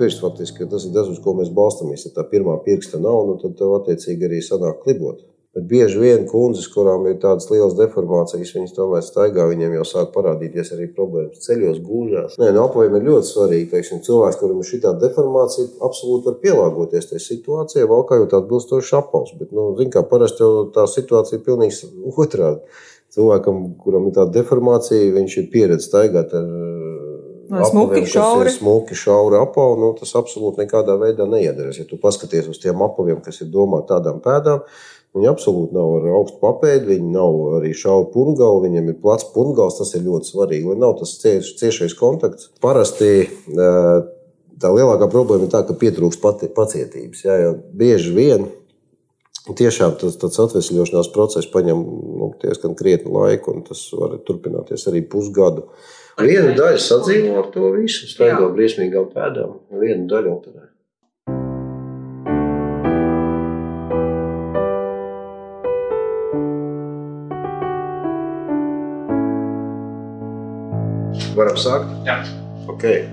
pirksts faktiski, tas ir tas, uz ko mēs balstamies. Ja tā pirmā pirksta nav, nu, tad tev attiecīgi arī sanāk klibot. Bet bieži vien kundzes, kurām ir tādas lielas deformācijas, viņas tomēr staigā, viņiem jau sāk parādīties arī problēmas ceļos, gūžās. Nē, no apaviem ir ļoti svarīgi. Teiksim, cilvēks, kuram ir šī deformācija, absolūti var pielāgoties tajā situācijā, valkājot atbilstoši apavus. Bet, nu, zin, kā parasti jau tā situācija ir pilnīgi otrādi. Cilvēkam, kuram ir tāda deformācija, viņš ir pieredzējis staigāt ar smuki šauri. Smuki šauri apavi, nu, tas absolūti nekādā veidā neiedarēs. Ja tu paskaties uz tiem apaviem, kas ir domāti tādām pēdām, Viņi absolūti nav ar augstu papēdi, viņi nav arī šauri pungāli, viņiem ir plats pungāls. Tas ir ļoti svarīgi, lai nav tas cieš, ciešais kontakts. Parasti tā lielākā problēma ir tā, ka pietrūkst pacietības. Jā, jo bieži vien tiešām tas, tas atvesļošanās process prasa nu, diezgan krietnu laiku, un tas var turpināties arī pusgadu. Viena daļa sadzīvo ar to visu, staigo briesmīgām pēdām, viena daļa operē. Varam sākt? Jā. Okay.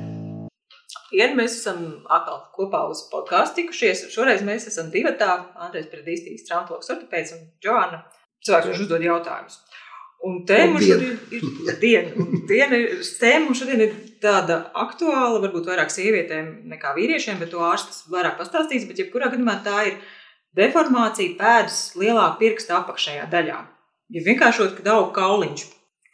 Vien mēs esam atkal kopā uz podkāstu tikušies. Šoreiz mēs esam divi tā, Andrēs Predīstīs, traumatologs ortopēds un Joana. Cilvēks, kurš uzdod jautājumus. Un tēma šodien ir diena. diena tēma šodien ir tāda aktuāla, varbūt vairāk sievietēm nekā vīriešiem, bet to ārstas vairāk pastāstīs. Bet jebkurā gadījumā tā ir deformācija pēdas lielā pirksta apakšējā daļā. Ja vienkāršot, kad aug kauliņš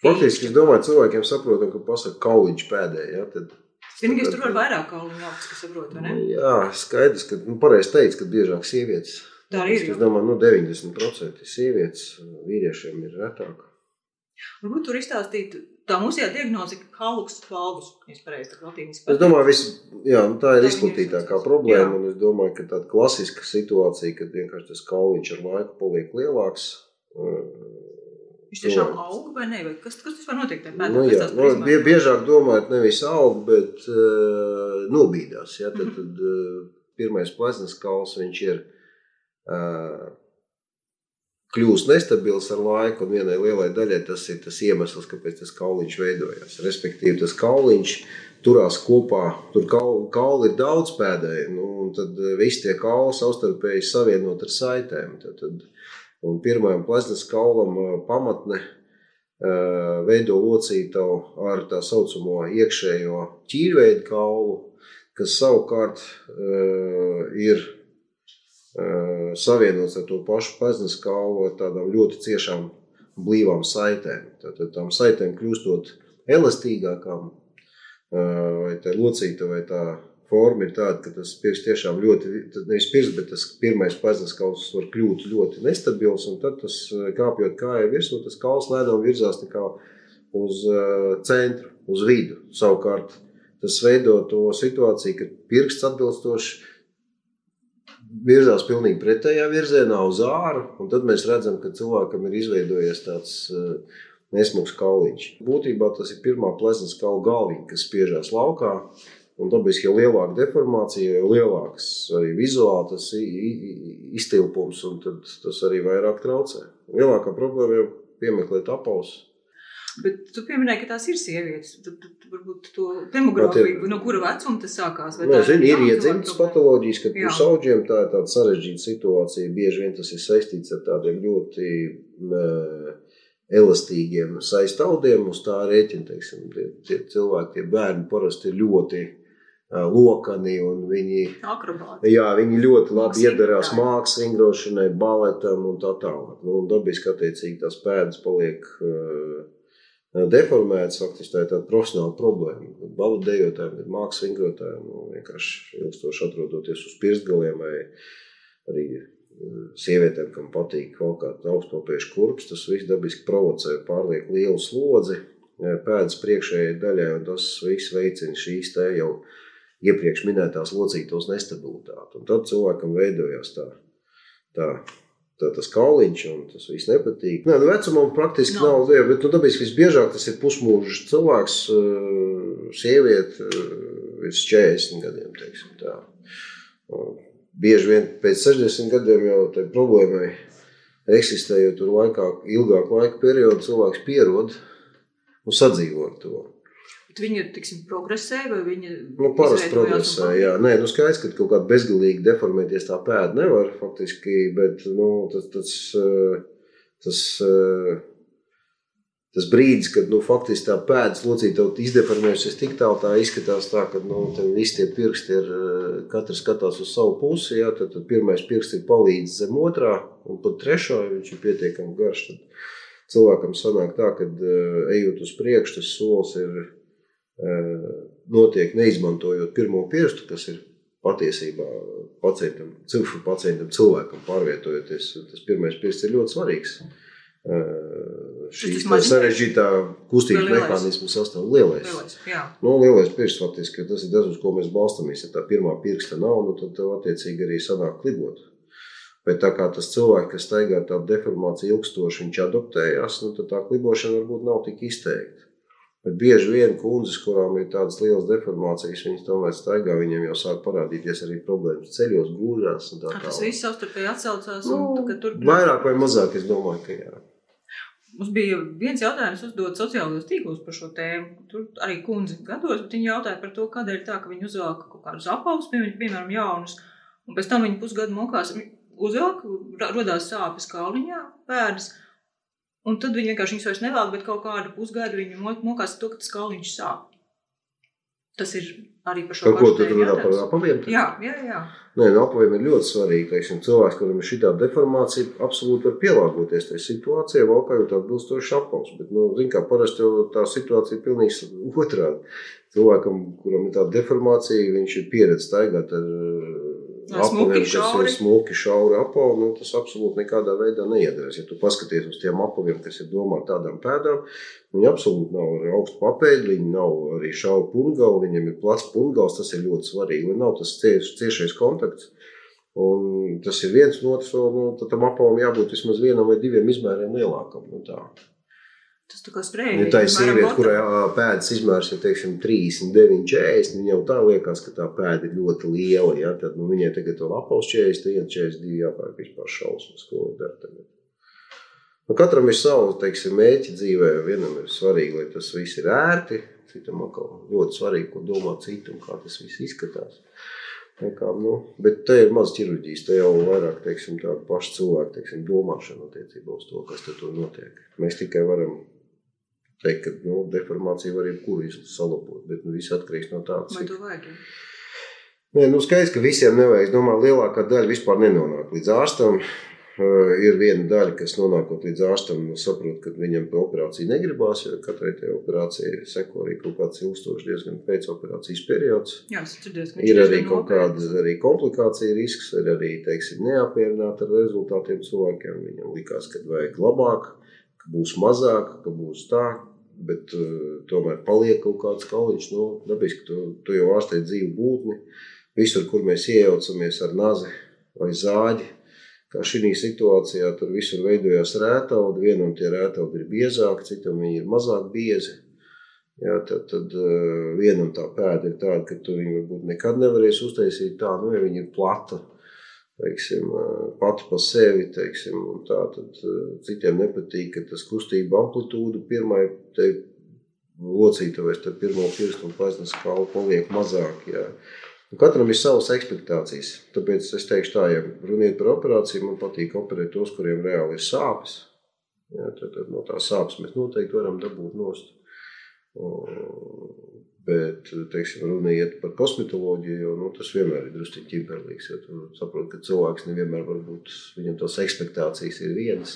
Faktiski, es domāju, cilvēkiem saprotam, ka pasaka kauliņš pēdējā. Ja, tad... Vienīgais tur var vairāk kauliņu augt, kas saprot, vai ne? Jā, skaidrs, ka, nu, pareizi teica, ka biežāk sievietes. Tā arī ir. Es domāju, nu, 90% sievietes vīriešiem ir retāk. Varbūt tur izstāstīt tā mūsējā diagnoze, ka kalus valgus, ja pareizi latīniski. Es domāju, vis, jā, nu, tā ir tā izplatītākā problēma, jā. un es domāju, ka tāda klasiska situācija, kad vienkārši tas kauliņš ar laiku paliek lielāks, Viņš tiešām aug vai ne? Vai kas, kas tas var notikt? Nu, jā, nu, bie, biežāk domājot, nevis aug, bet uh, nobīdās. Ja? Tad, mm -hmm. tad uh, pirmais pleznas kauls viņš ir uh, kļūst nestabils ar laiku, un vienai lielai daļai tas ir tas iemesls, kāpēc tas kauliņš veidojās. Respektīvi, tas kauliņš turās kopā, tur kauli, kauli ir daudz pēdēji, nu, un tad visi tie kauli savstarpēji savienot ar saitēm. Tad, tad, Un pirmajam plazmas kaulam pamatne veido locītavu ar tā saucamo iekšējo ķīrveidu kaulu, kas savukārt ir savienots ar to pašu plazmas kaulu ar tādām ļoti ciešām blīvām saitēm. Tātad tām saitēm kļūstot elastīgākām, vai tā locīta vai tā forma ir tāda, ka tas pirksts tiešām ļoti, nevis pirksts, bet tas pirmais paznas kauls var kļūt ļoti nestabils, un tad tas eh, kāpjot kājai virsū, tas kauls lēnām virzās nekā uz eh, centru, uz vidu. Savukārt tas veido to situāciju, ka pirksts atbilstoši virzās pilnīgi pretējā virzienā uz āru, un tad mēs redzam, ka cilvēkam ir izveidojies tāds eh, nesmugs kauliņš. Būtībā tas ir pirmā pleznas kaula galviņa, kas spiežās laukā, Un dabiski, jo lielāka deformācija, jo lielāks arī vizuāli tas iztilpums, un tas arī vairāk traucē. Lielākā problēma ir piemeklēt apausus. Bet tu pieminēji, ka tās ir sievietes. Tad, tad varbūt to demogrāfiju, no kura vecuma tas sākās. Nē, zini, ir iedzimtas patoloģijas, ka uz sauģiem tā ir tāda sarežģīta situācija. Bieži vien tas ir saistīts ar tādiem ļoti uh, elastīgiem saistaudiem. Uz tā rēķina, teiksim, tie, tie cilvēki, tie bērni parasti ir ļoti lokani. Viņi, Akrobāti. jā, viņi ļoti labi iedarās mākslas, vingrošanai, baletam un tā tālāk. Nu, dabiski, attiecīgi, tās pēdas paliek uh, deformētas. Faktiski tā ir tāda profesionāla problēma. Baletdejotājiem, mākslas vingrotājiem nu, vienkārši ilgstoši atrodoties uz pirkstgaliem vai arī sievietēm, kam patīk kaut kāda augstpapiešu kurps, tas viss dabiski provocē pārlieku lielu slodzi pēdas priekšējai daļai, un tas viss veicina šīs te jau iepriekš minētās locītos nestabilitāti. Un tad cilvēkam veidojās tā, tā, tā tas kauliņš, un tas viss nepatīk. Nē, nu vecumam praktiski no. nav, jā, bet nu, tāpēc visbiežāk tas ir pusmūžs cilvēks, sieviete virs 40 gadiem, teiksim tā. Bieži vien pēc 60 gadiem jau tai problēmai eksistējot tur laikā, ilgāku laika periodu, cilvēks pierod un sadzīvo ar to. Bet viņa, tiksim, progresē vai viņa. Nu, parasti progresē, jā. Nē, nu skaidrs, ka kaut kādā bezgalīgi deformēties tā pēda nevar faktiski, bet, nu, tas, tas, tas, tas brīdis, kad nu, faktiski tā pēdas locīta izdeformējusies tik tālu, tā izskatās tā, ka nu, visi tie pirksti ir, katrs skatās uz savu pusi, jā, tad, tad pirmais pirksts ir palīdz zem otrā, un pat trešā, ja viņš ir pietiekami garš, tad cilvēkam sanāk tā, ka ejot uz priekšu, tas solis ir notiek neizmantojot pirmo pirkstu, kas ir patiesībā pacientam, pacientam cilvēkam pārvietojoties, tas pirmais pirksts ir ļoti svarīgs šīs sarežģītā kustības mehānismu sastāv lielais. Lielais, jā. nu, lielais pirksts faktiski, tas ir tas, uz ko mēs balstamies. Ja tā pirmā pirksta nav, nu, tad tev attiecīgi arī sanāk klibot. Bet tā kā tas cilvēks, kas staigā tādu deformāciju ilgstoši, viņš adoptējās, nu, tad tā klibošana varbūt nav tik izteikta. Bet bieži vien kundzes, kurām ir tādas lielas deformācijas, viņas tomēr staigā, viņiem jau sāk parādīties arī problēmas ceļos, gūžās. Tas viss savstarpēji atsaucās. Nu, tur... Vairāk vai mazāk, es domāju, ka jā. Mums bija viens jautājums uzdot sociālajos tīklos par šo tēmu. Tur arī kundze gados, bet viņi jautāja par to, kādēļ tā, ka viņi uzvelk kaut kādus apavus, piemēram, jaunus, un pēc tam viņi pusgadu mokās, uzvelk, rodās sāpes kāliņā, pēdas, un tad viņi vienkārši viņus vairs nevelk, bet kaut kādu pusgadu viņi mokās to, ka tas kāliņš sāp. Tas ir arī par šo Par ko tu runā par apaviem? Jā, jā, jā. Nē, no apaviem ir ļoti svarīgi. Teiksim, cilvēks, kuram ir šī deformācija, absolūti var pielāgoties tajā situācijā, valkājot atbilstoši apavus. Bet, nu, zin kā, parasti jau tā situācija ir pilnīgi otrādi. Cilvēkam, kuram ir tāda deformācija, viņš ir pieredzējis staigāt ar apaviem, kas ir smuki, šauri apavi, nu, tas absolūti nekādā veidā neiedarēs. Ja tu paskaties uz tiem apaviem, kas ir domāti tādām pēdām, viņi absolūti nav ar augstu papēdi, viņi nav arī šauri pungauli, viņiem ir plats pungals, tas ir ļoti svarīgi, lai nav tas cieš, ciešais kontakts. Un tas ir viens no otrs, un nu, tam apavam jābūt vismaz vienam vai diviem izmēriem lielākam. Nu, tā. Tas tā kā sprēja. Ja tā ir sieviete, kurai pēdas izmērs ir teiksim, 39, 40, viņai jau tā liekas, ka tā pēda ir ļoti liela. Ja? Tad nu, viņai tagad ir apels 41, 42 jāpērk vispār šausmas, ko viņa dara tagad. Nu, katram ir savs teiksim, mērķi dzīvē. Vienam ir svarīgi, lai tas viss ir ērti, citam atkal ļoti svarīgi, ko domā citi un kā tas viss izskatās. Kā, nu, bet te ir maz ķirurģijas, te jau vairāk teiksim, tāda paša cilvēka teiksim, domāšana attiecībā uz to, kas tur notiek. Mēs tikai varam teikt, ka nu, deformācija var jebkuru salabot, bet nu, viss atkarīgs no tā, cik... to vajag. Nē, nu skaidrs, ka visiem nevajag. Es domāju, lielākā daļa vispār nenonāk līdz ārstam. Uh, ir viena daļa, kas nonākot līdz ārstam, nu, saprot, ka viņam pie operācija negribās, jo katrai tai operācijai seko arī kaut kāds ilgstošs diezgan pēcoperācijas periods. Jā, ir arī kaut kādas arī komplikācija risks, ir arī, teiksim, neapmierināti ar rezultātiem cilvēkiem. Viņam likās, ka vajag labāk, ka būs mazāk, ka būs tā, bet uh, tomēr paliek kaut kāds kauliņš. Nu, dabiski, tu, tu jau ārstē dzīvu būtni. Visur, kur mēs iejaucamies ar nazi vai zāģi, kā šī situācijā, tur visur veidojās rētaudi. Vienam tie rētaudi ir biezāki, citam viņi ir mazāk biezi. Jā, tad, tad uh, vienam tā pēda ir tāda, ka tu viņu varbūt nekad nevarēsi uztaisīt tā, nu, ja viņa ir plata teiksim, pati par sevi, teiksim, tā tad citiem nepatīk, ka tas kustība amplitūda pirmai te locītavēs te pirmo pirkstu un pleznas kalu paliek mazāk, jā. Un katram ir savas ekspektācijas, tāpēc es teikšu tā, ja runiet par operāciju, man patīk operēt tos, kuriem reāli ir sāpes, jā, tad, tad no tā sāpes mēs noteikti varam dabūt nost. Bet, teiksim, runa iet par kosmetoloģiju, jo nu, tas vienmēr ir drusku ķimperlīgs. Jo tu saproti, ka cilvēks nevienmēr var būt, viņam tās ekspektācijas ir vienas.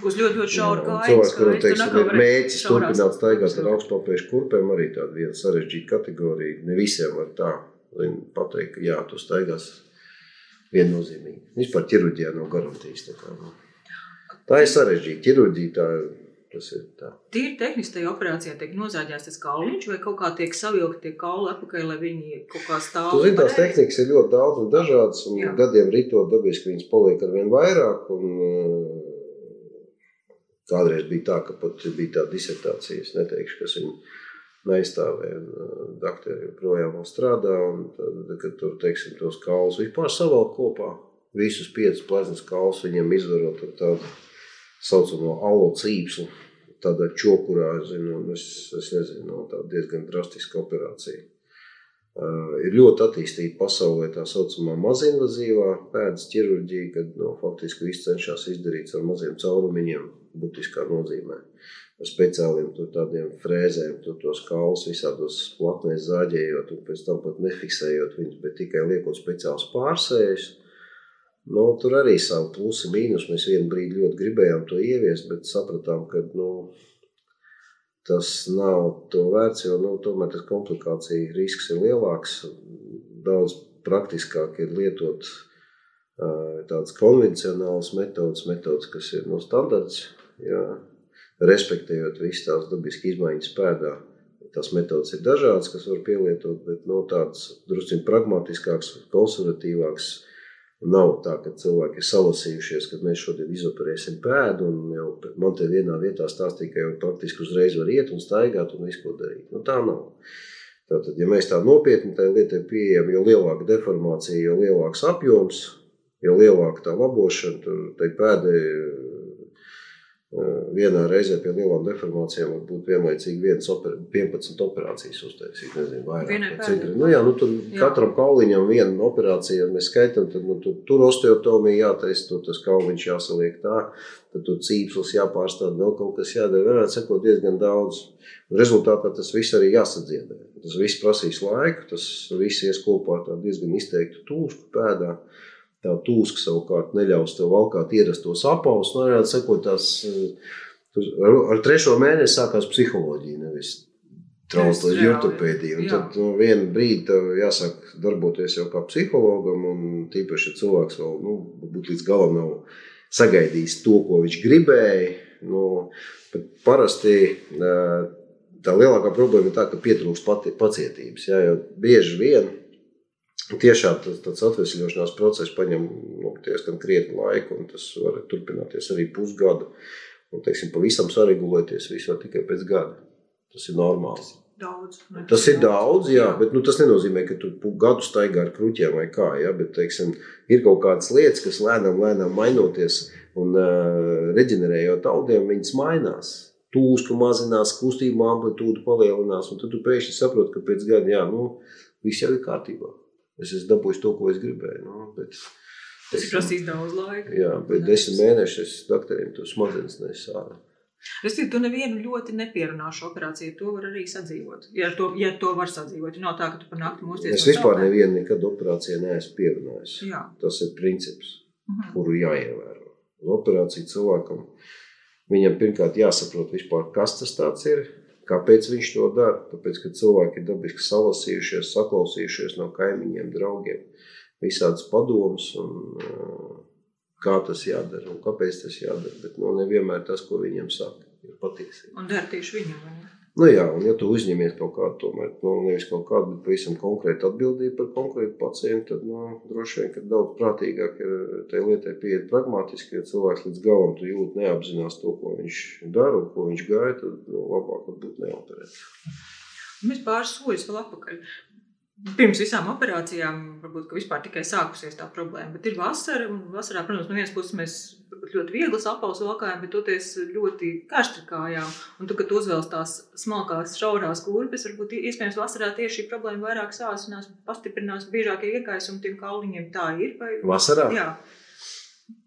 Būs ļoti, ļoti šaura kāja. Cilvēks, kuram, teiksim, ir mēģis turpināt staigāt ar augstpapēšu kurpēm, arī tāda viena sarežģīta kategorija. Ne visiem var tā pateikt, ka jā, tu staigās viennozīmīgi. Vispār ķirurģijā nav garantijas. Tā, kā, nu. tā ir sarežģīta. Ķirurģija Tas ir tā. Tīri tehniski tajā operācijā tiek nozāģēts tas kauliņš, vai kaut kā tiek savilkti tie kauli atpakaļ, lai viņi kaut kā stāv. Tu zini, tās tehnikas ir ļoti daudz un dažādas, un Jā. gadiem ritot dabiski viņas paliek ar vien vairāk, un uh, kādreiz bija tā, ka pat bija tā disertācija, es neteikšu, kas viņu neizstāvēja, un uh, doktori joprojām strādā, un tad, kad tur, teiksim, tos kaulus vispār savalk kopā, visus piecus pleznas kaulus viņiem izvarot ar tādu saucamo alo cīpslu, tādā čokurā, zinu, es, es nezinu, no tā diezgan drastiska operācija. Uh, ir ļoti attīstīta pasaulē tā saucamā mazinvazīvā pēdas ķirurģija, kad no, faktiski viss cenšas izdarīt ar maziem caurumiņiem, būtiskā nozīmē. Ar speciāliem tādiem frēzēm, tur tos kaulus visādos platnēs zāģējot un pēc tam pat nefiksējot viņus, bet tikai liekot speciālus pārsējus. Nu, tur arī savu plusi mīnus. Mēs vienu brīdi ļoti gribējām to ieviest, bet sapratām, ka nu, tas nav to vērts, jo nu, tomēr tas komplikācija risks ir lielāks. Daudz praktiskāk ir lietot uh, tādas konvencionālas metodas, metodas, kas ir no standarts, jā, respektējot visas tās dabiski izmaiņas pēdā. Tās metodas ir dažādas, kas var pielietot, bet no nu, tādas drusku pragmatiskākas, konservatīvākas Nav tā, ka cilvēki ir salasījušies, ka mēs šodien izoperēsim pēdu, un jau man te vienā vietā stāstīja, ka jau praktiski uzreiz var iet un staigāt un visu ko darīt. Nu, tā nav. Tātad, ja mēs tā nopietni tai lietai pieejam, jo lielāka deformācija, jo lielāks apjoms, jo lielāka tā labošana, tur tai pēdai vienā reizē pie lielām deformācijām var būt vienlaicīgi viens oper, 11 operācijas uztaisīt. Nezinu, vairāk. Nu, jā, nu, tur jā. katram kauliņam viena operācija, ja mēs skaitām, tad nu, tur, tur osteotomija jātaisa, tur tas kauliņš jāsaliek tā, tad tur cīpslis jāpārstāv, vēl kaut kas jādara. Varētu sekot diezgan daudz. Rezultātā tas viss arī jāsadziedē. Tas viss prasīs laiku, tas viss ies kopā ar tādu diezgan izteiktu tūsku pēdā. Tā tūska savukārt neļaus tev valkāt ierastos apavus. Nu, varētu sakot, tās, ar, ar trešo mēnesi sākās psiholoģija, nevis traumatoloģija, ortopēdija. Tad nu, vienu brīdi tev jāsāk darboties jau kā psihologam, un tīpaši, ja cilvēks vēl, nu, līdz galam nav sagaidījis to, ko viņš gribēja. Nu, parasti tā lielākā problēma ir tā, ka pietrūkst pacietības. Jā, jo bieži vien Tiešām tas, tas atvesļošanās process prasa nu, krietni laiku, un tas var turpināties arī pusgadu. Un, teiksim, pavisam saregulēties viss var tikai pēc gada. Tas ir normāli. Daudz, tas ir daudz, jā, bet nu, tas nenozīmē, ka tu gadu staigā ar kruķiem vai kā. Jā, bet, teiksim, ir kaut kādas lietas, kas lēnām, lēnām mainoties un uh, reģenerējot audiem, viņas mainās. Tūska mazinās, kustību amplitūda palielinās, un tad tu pēkšņi saproti, ka pēc gada, jā, nu, viss jau ir kārtībā es esmu dabūjis to, ko es gribēju. Nu, bet, Tas ir prasījis daudz laika. Jā, bet desmit mēnešus doktoriem to smadzenes nesāra. Es domāju, tu nevienu ļoti nepierunāšu operāciju. To var arī sadzīvot. Ja to, ja to var sadzīvot, nav tā, ka tu par nakti mūsties. Es vispār no nevienu nekad operācijā neesmu pierunājis. Jā. Tas ir princips, uh mhm. -huh. kuru jāievēro. Operācija cilvēkam, viņam pirmkārt jāsaprot vispār, kas tas ir, Kāpēc viņš to dara? Tāpēc, ka cilvēki ir dabiski salasījušies, saklausījušies no kaimiņiem, draugiem, visādas padomus, un kā tas jādara un kāpēc tas jādara. Bet nu, nevienmēr tas, ko viņiem saka, ir patiesība. Un dara tieši viņam. Nu, jā, un ja tu uzņemies kaut kādu, tomēr, nu, nevis kaut kādu, bet pavisam konkrētu atbildību par konkrētu pacientu, tad nu, droši vien, daudz prātīgāk ir tai lietai pieiet pragmatiski, ja cilvēks līdz galam jūt neapzinās to, ko viņš dara un ko viņš gaida, tad nu, labāk varbūt neoperēt. Mēs pāris soļus vēl atpakaļ. Pirms visām operācijām varbūt vispār tikai sākusies tā problēma, bet ir vasara. Vasarā, protams, no vienas puses mēs ļoti vieglas apelsnes valkājām, bet toties ļoti karsti kājām. Un tu, kad uzvēlas tās smalkās, šaurās kurpes, varbūt iespējams vasarā tieši šī problēma vairāk sāsinās, pastiprinās biežākie iekaisumi tiem kauliņiem. Tā ir. Vai... Vasarā? Jā.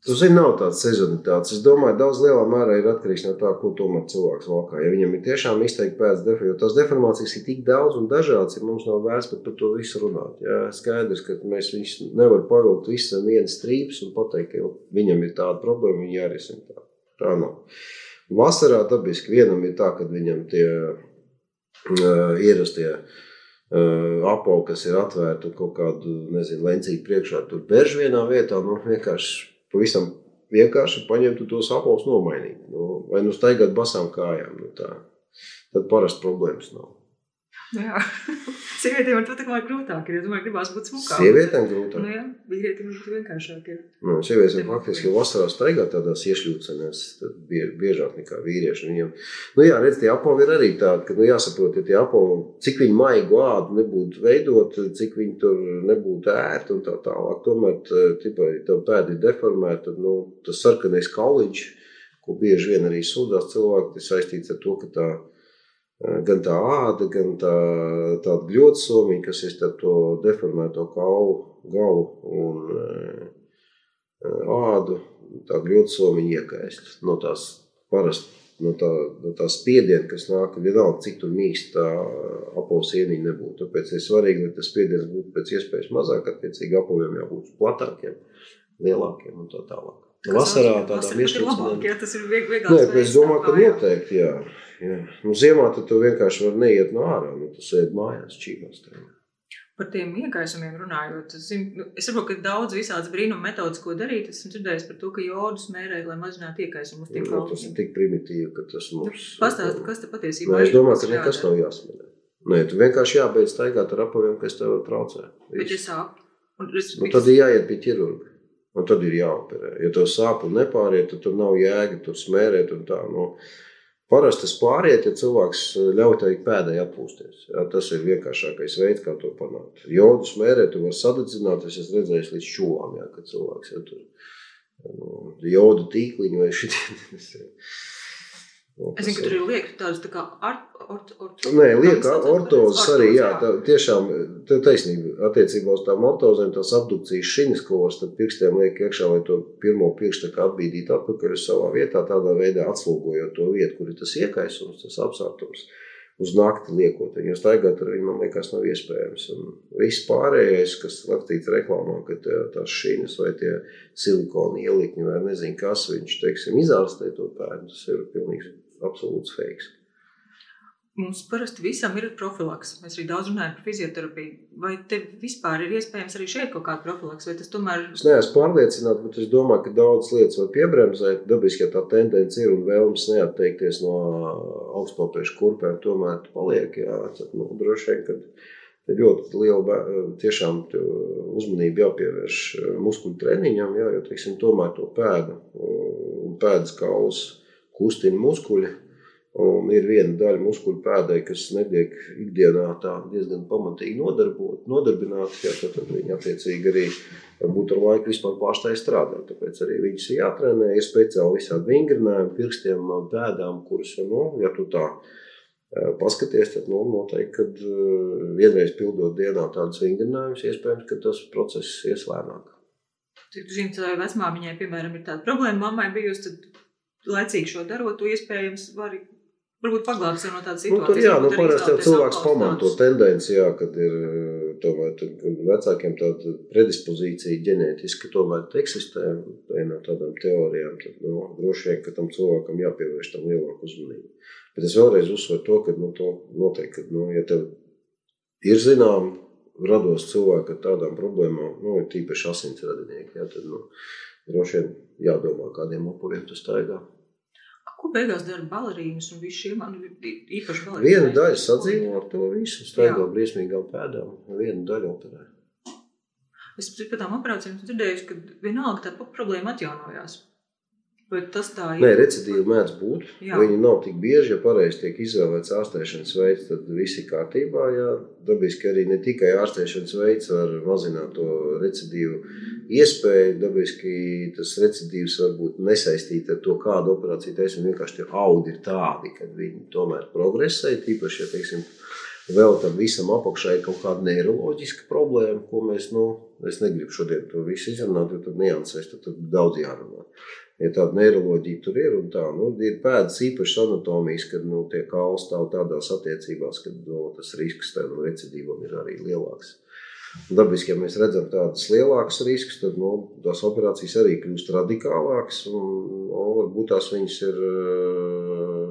Tu zini, nav tādas sezonitātes. Es domāju, daudz lielā mērā ir atkarīgs no tā, ko tomēr cilvēks valkā. Ja viņam ir tiešām izteikti pēc deformācijas, jo tās deformācijas ir tik daudz un dažādas, ja mums nav vērts pat par to visu runāt. Jā, skaidrs, ka mēs viņus nevaram pavilkt visam vienas strīpas un pateikt, ka viņam ir tāda problēma, viņa jārisina tā. Tā nav. Vasarā dabiski vienam ir tā, ka viņam tie uh, ierastie uh, apavi, kas ir atvērti kaut kādu, nezinu, lencīgu priekšā, tur bež vienā vietā, nu vienkārši pavisam vienkārši paņemt tos apelsnes, nomainīt. Nu, vai nu staigāt basām kājām. Nu, tā. Tad parasti problēmas nav. Jā, sievietēm ar to tā kā ir grūtāk. Ir, ja domāju, gribās būt smukām. Sievietēm grūtāk. Nu, jā, vīrietim ir vienkāršāk. Ir. Nu, sievietes ir faktiski vasarā staigā tādās iešļūcenēs, biežāk nekā vīrieši. Viņam, nu jā, redz, tie apavi ir arī tādi, ka, nu jāsaprot, ja tie apavi, cik viņi maigu ādu nebūtu veidot, cik viņi tur nebūtu ērti un tā tālāk. Tomēr, tipā, ja tev pēdi ir deformēti, nu, tas sarkanais kauliņš, ko bieži vien arī sūdzās cilvēki, tas saistīts ar to, ka tā gan tā āda, gan tā, tāda gļotsomīga, kas ir starp to deformēto kaulu, galu un ādu, tā gļotsomīga iekaist no tās parasti no tā, no tā spiediena, kas nāk, vienalga, cik tur mīkst tā apavas ieniņa nebūtu. Tāpēc ir svarīgi, lai tas spiediens būtu pēc iespējas mazāk, attiecīgi apaviem jābūt platākiem, lielākiem un tā tālāk. Vasarā tādā. Jā, tas ir vieg- Nē, vieglāk. es domāju, ka noteikti, jā. jā. Nu, ziemā tad tu vienkārši vari neiet no ārā, nu, tu sēdi mājās čīmās. tajā. Par tiem iegaisumiem runājot, es, zinu, nu, es saprotu, ka daudz visādas brīnuma metodas, ko darīt. Esmu dzirdējis par to, ka jodu smērē, lai mazinātu iegaisumu uz tiem Nu, tas ir kalniem. tik primitīvi, ka tas mums... Pastāsti, kas te patiesībā Nē, es ir, domāju, ka ir nekas nav jāsmērē. Nē, tu vienkārši jābeidz staigāt ar apaviem, kas tev traucē. Bet es, Nu, tad ir jāiet pie ķirurga. Un tad ir jāoperē. Ja tev sāp un nepāriet, tad tur nav jēga tur smērēt. un Tā, nu, parasti tas pāriet, ja cilvēks ļauj tai pēdai atpūsties. Jā, tas ir vienkāršākais veids, kā to panākt. Jodu smērēt, tu vari sadedzināt. Es esmu redzējis līdz šūām, jā, kad cilvēks ja, tur nu, jodu tīkliņu vai šitie. Es zinu, ka tur ir liekta tādas tā kā art, ort, ort, Nē, lieka Kā tas saucās? ortozes arī, jā, Ortozes, tā, tiešām, tev taisnība, attiecībā uz tām ortozēm, tās abdukcijas šinis, ko starp pirkstiem liek iekšā, lai to pirmo pirkstu tā atbīdītu atpakaļ uz savā vietā, tādā veidā atslogojot to vietu, kur ir tas iekaisums, tas apsārtums, uz nakti liekot jo staigāt ar viņu, man liekas, nav iespējams. Un viss pārējais, kas rakstīts reklāmā, ka tās šinis vai tie silikona ielikņi vai nezinu kas, viņš, teiksim, izārstē to pēdu, tas ir pilnīgs absolūts feiks. Mums parasti visam ir profilaks. Mēs arī daudz runājam par fizioterapiju. Vai te vispār ir iespējams arī šeit kaut kāda profilaks, vai tas tomēr Es neesmu pārliecināts, bet es domāju, ka daudzas lietas var piebremzēt. Dabiski, ja tā tendence ir un vēlams neatteikties no augstpapēšu kurpēm, tomēr tu paliek. Jā, tad, nu, droši vien, ka ļoti liela tiešām uzmanība jāpievērš muskuļu treniņam, jā, jo teiksim, tomēr to pēdu un pēdas kaulus kustina muskuļi. Un ir viena daļa muskuļu pēdai, kas netiek ikdienā diezgan pamatīgi nodarbināta. Tad, viņi attiecīgi arī varbūt ar laiku vispār pārstāj strādāt. Tāpēc arī viņas ir jātrenē. Ir speciāli visādi vingrinājumi, pirkstiem, pēdām, kuras, nu, ja tu tā eh, paskaties, tad nu, noteikti, kad eh, vienreiz pildot dienā tādus vingrinājumus, iespējams, ka tas process ies lēnāk. Cik vai vecmāmiņai, piemēram, ir tāda problēma, mammai bijusi, tad laicīgi šo darot, to iespējams var varbūt paglābt sev no tādas Nu, situācijas. tur, jā, nu, parasti jau cilvēks apvalstus pamana to tādus. tendenci, jā, kad ir tomēr, tad, kad vecākiem tāda predispozīcija ģenētiski tomēr eksistē. Viena no tādām teorijām, tad nu, droši vien, ka tam cilvēkam jāpievērš tam lielāku uzmanību. Bet es vēlreiz uzsveru to, ka nu, to noteikti, ka, nu, ja tev ir zinām, rados cilvēki ar tādām problēmām, nu, tīpaši asins radinieki, jā, tad nu, droši vien jādomā, kādiem apaviem tas staigā. Ko beigās dara balerīnas un visi šie man īpaši balerīnas? Viena daļa sadzīvo ar to visu, staigā briesmīgām pēdām, viena daļa operē. Es par tām operācijām esmu dzirdējusi, ka vienalga tā problēma atjaunojās. Vai tas tā ir? Nē, recidīvi mēdz būt. Jā. Viņi nav tik bieži, ja pareizi tiek izvēlēts ārstēšanas veids, tad viss ir kārtībā. Jā. Dabiski arī ne tikai ārstēšanas veids var mazināt to recidīvu iespēju. Dabiski tas recidīvs var būt nesaistīts ar to, kādu operāciju taisam. Vienkārši tie audi ir tādi, ka viņi tomēr progresē. Tīpaši, ja teiksim, vēl tam visam apakšā ir kaut kāda neiroloģiska problēma, ko mēs, nu, es negribu šodien to visu izrunāt, jo tad niansēs, tad, tad daudz jārunā. Ja tāda neiroloģija tur ir un tā, nu, ir pēdas īpašas anatomijas, kad nu, tie kauli stāv tādās attiecībās, ka nu, tas risks tam recidīvam ir arī lielāks. Dabiski, ja mēs redzam tādas lielākas riskus, tad nu, tās operācijas arī kļūst radikālākas. Un, nu, varbūt tās viņas ir eh,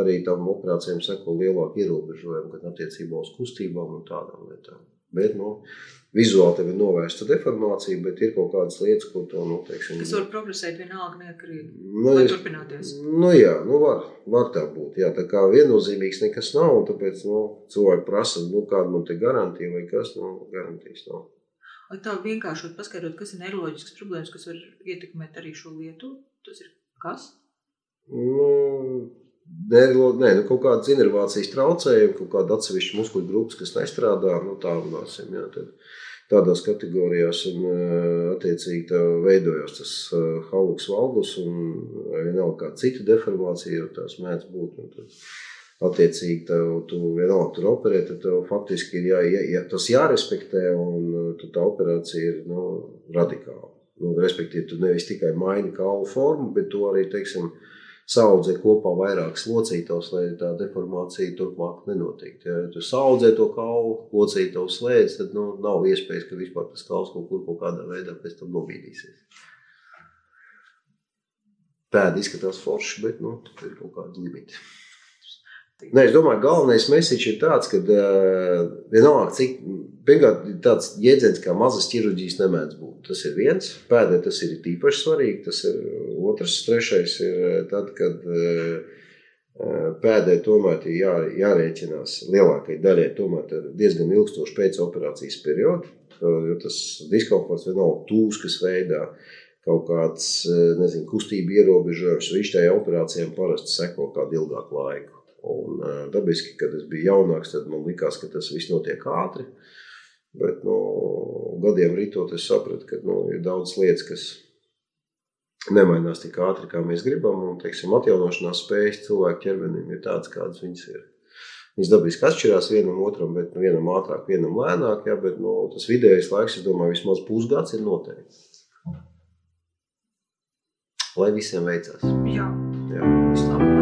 arī tam operācijām seko lielāku ierobežojumu, gan attiecībā uz kustībām un tādām lietām. Bet, nu, vizuāli tev ir novērsta deformācija, bet ir kaut kādas lietas, ko to, nu, teiksim, Kas var progresēt vienalga neatkarīgi. Nu, Vai turpināties? Nu, jā, nu var, var tā būt. Jā, tā kā viennozīmīgs nekas nav, un tāpēc nu, cilvēki prasa, nu, kāda man te garantija vai kas, nu, garantijas nav. Vai tā vienkāršot paskaidrot, kas ir neiroloģisks problēmas, kas var ietekmēt arī šo lietu? Tas ir kas? Nu, Nerlo, nē, nu, kaut kāda inervācijas traucējuma, kaut kāda atsevišķa muskuļu grupas, kas nestrādā, nu, tā runāsim. Jā, tad tādās kategorijās, un attiecīgi tā veidojās tas haluks valgus, un vienalga kā cita deformācija, jo tās mēdz būt. Un tad, attiecīgi tev, tu vienalga tur operē, tad tev faktiski ir jā, jā, tas jārespektē, un tā operācija ir nu, radikāla. Nu, respektīvi, tu nevis tikai maini kaulu formu, bet tu arī, teiksim, saudzē kopā vairākas locītavas, lai tā deformācija turpmāk nenotiktu. Ja tu saudzē to kaulu, locītavu slēdz, tad nu, nav iespējas, ka vispār tas kauls kaut kur kaut kādā veidā pēc tam nobīdīsies. Pēdi izskatās forši, bet nu, tur ir kaut kādi limiti. Nē, es domāju, galvenais mesiķis ir tāds, ka vienalga, cik pirmkārt tāds jēdziens kā mazas ķirurģijas nemēdz būt. Tas ir viens, pēdējais tas ir īpaši svarīgi, tas ir otrs, trešais ir tad, kad pēdējai tomēr ir jā, jārēķinās lielākajai daļai. Tomēr diezgan ilgstoši pēcoperācijas periodu, jo tas diskomforts vienalga tūskas veidā, kaut kāds, nezinu, kustību ierobežojums, viņš tajā operācijām parasti seko kādu ilgāku laiku. Un, dabiski, kad es biju jaunāks, tad man likās, ka tas viss notiek ātri. Bet no nu, gadiem rītot, es sapratu, ka nu, ir daudz lietas, kas nemainās tik ātri, kā mēs gribam. Un, teiksim, atjaunošanās spējas cilvēku ķermenim ir tādas, kādas viņas ir. Viņas dabiski atšķirās vienam otram, bet nu, vienam ātrāk, vienam lēnāk. Ja, bet, nu, tas vidējais laiks, es domāju, vismaz pusgads ir noteikti. Lai visiem veicas. Jā, jā. vislabāk.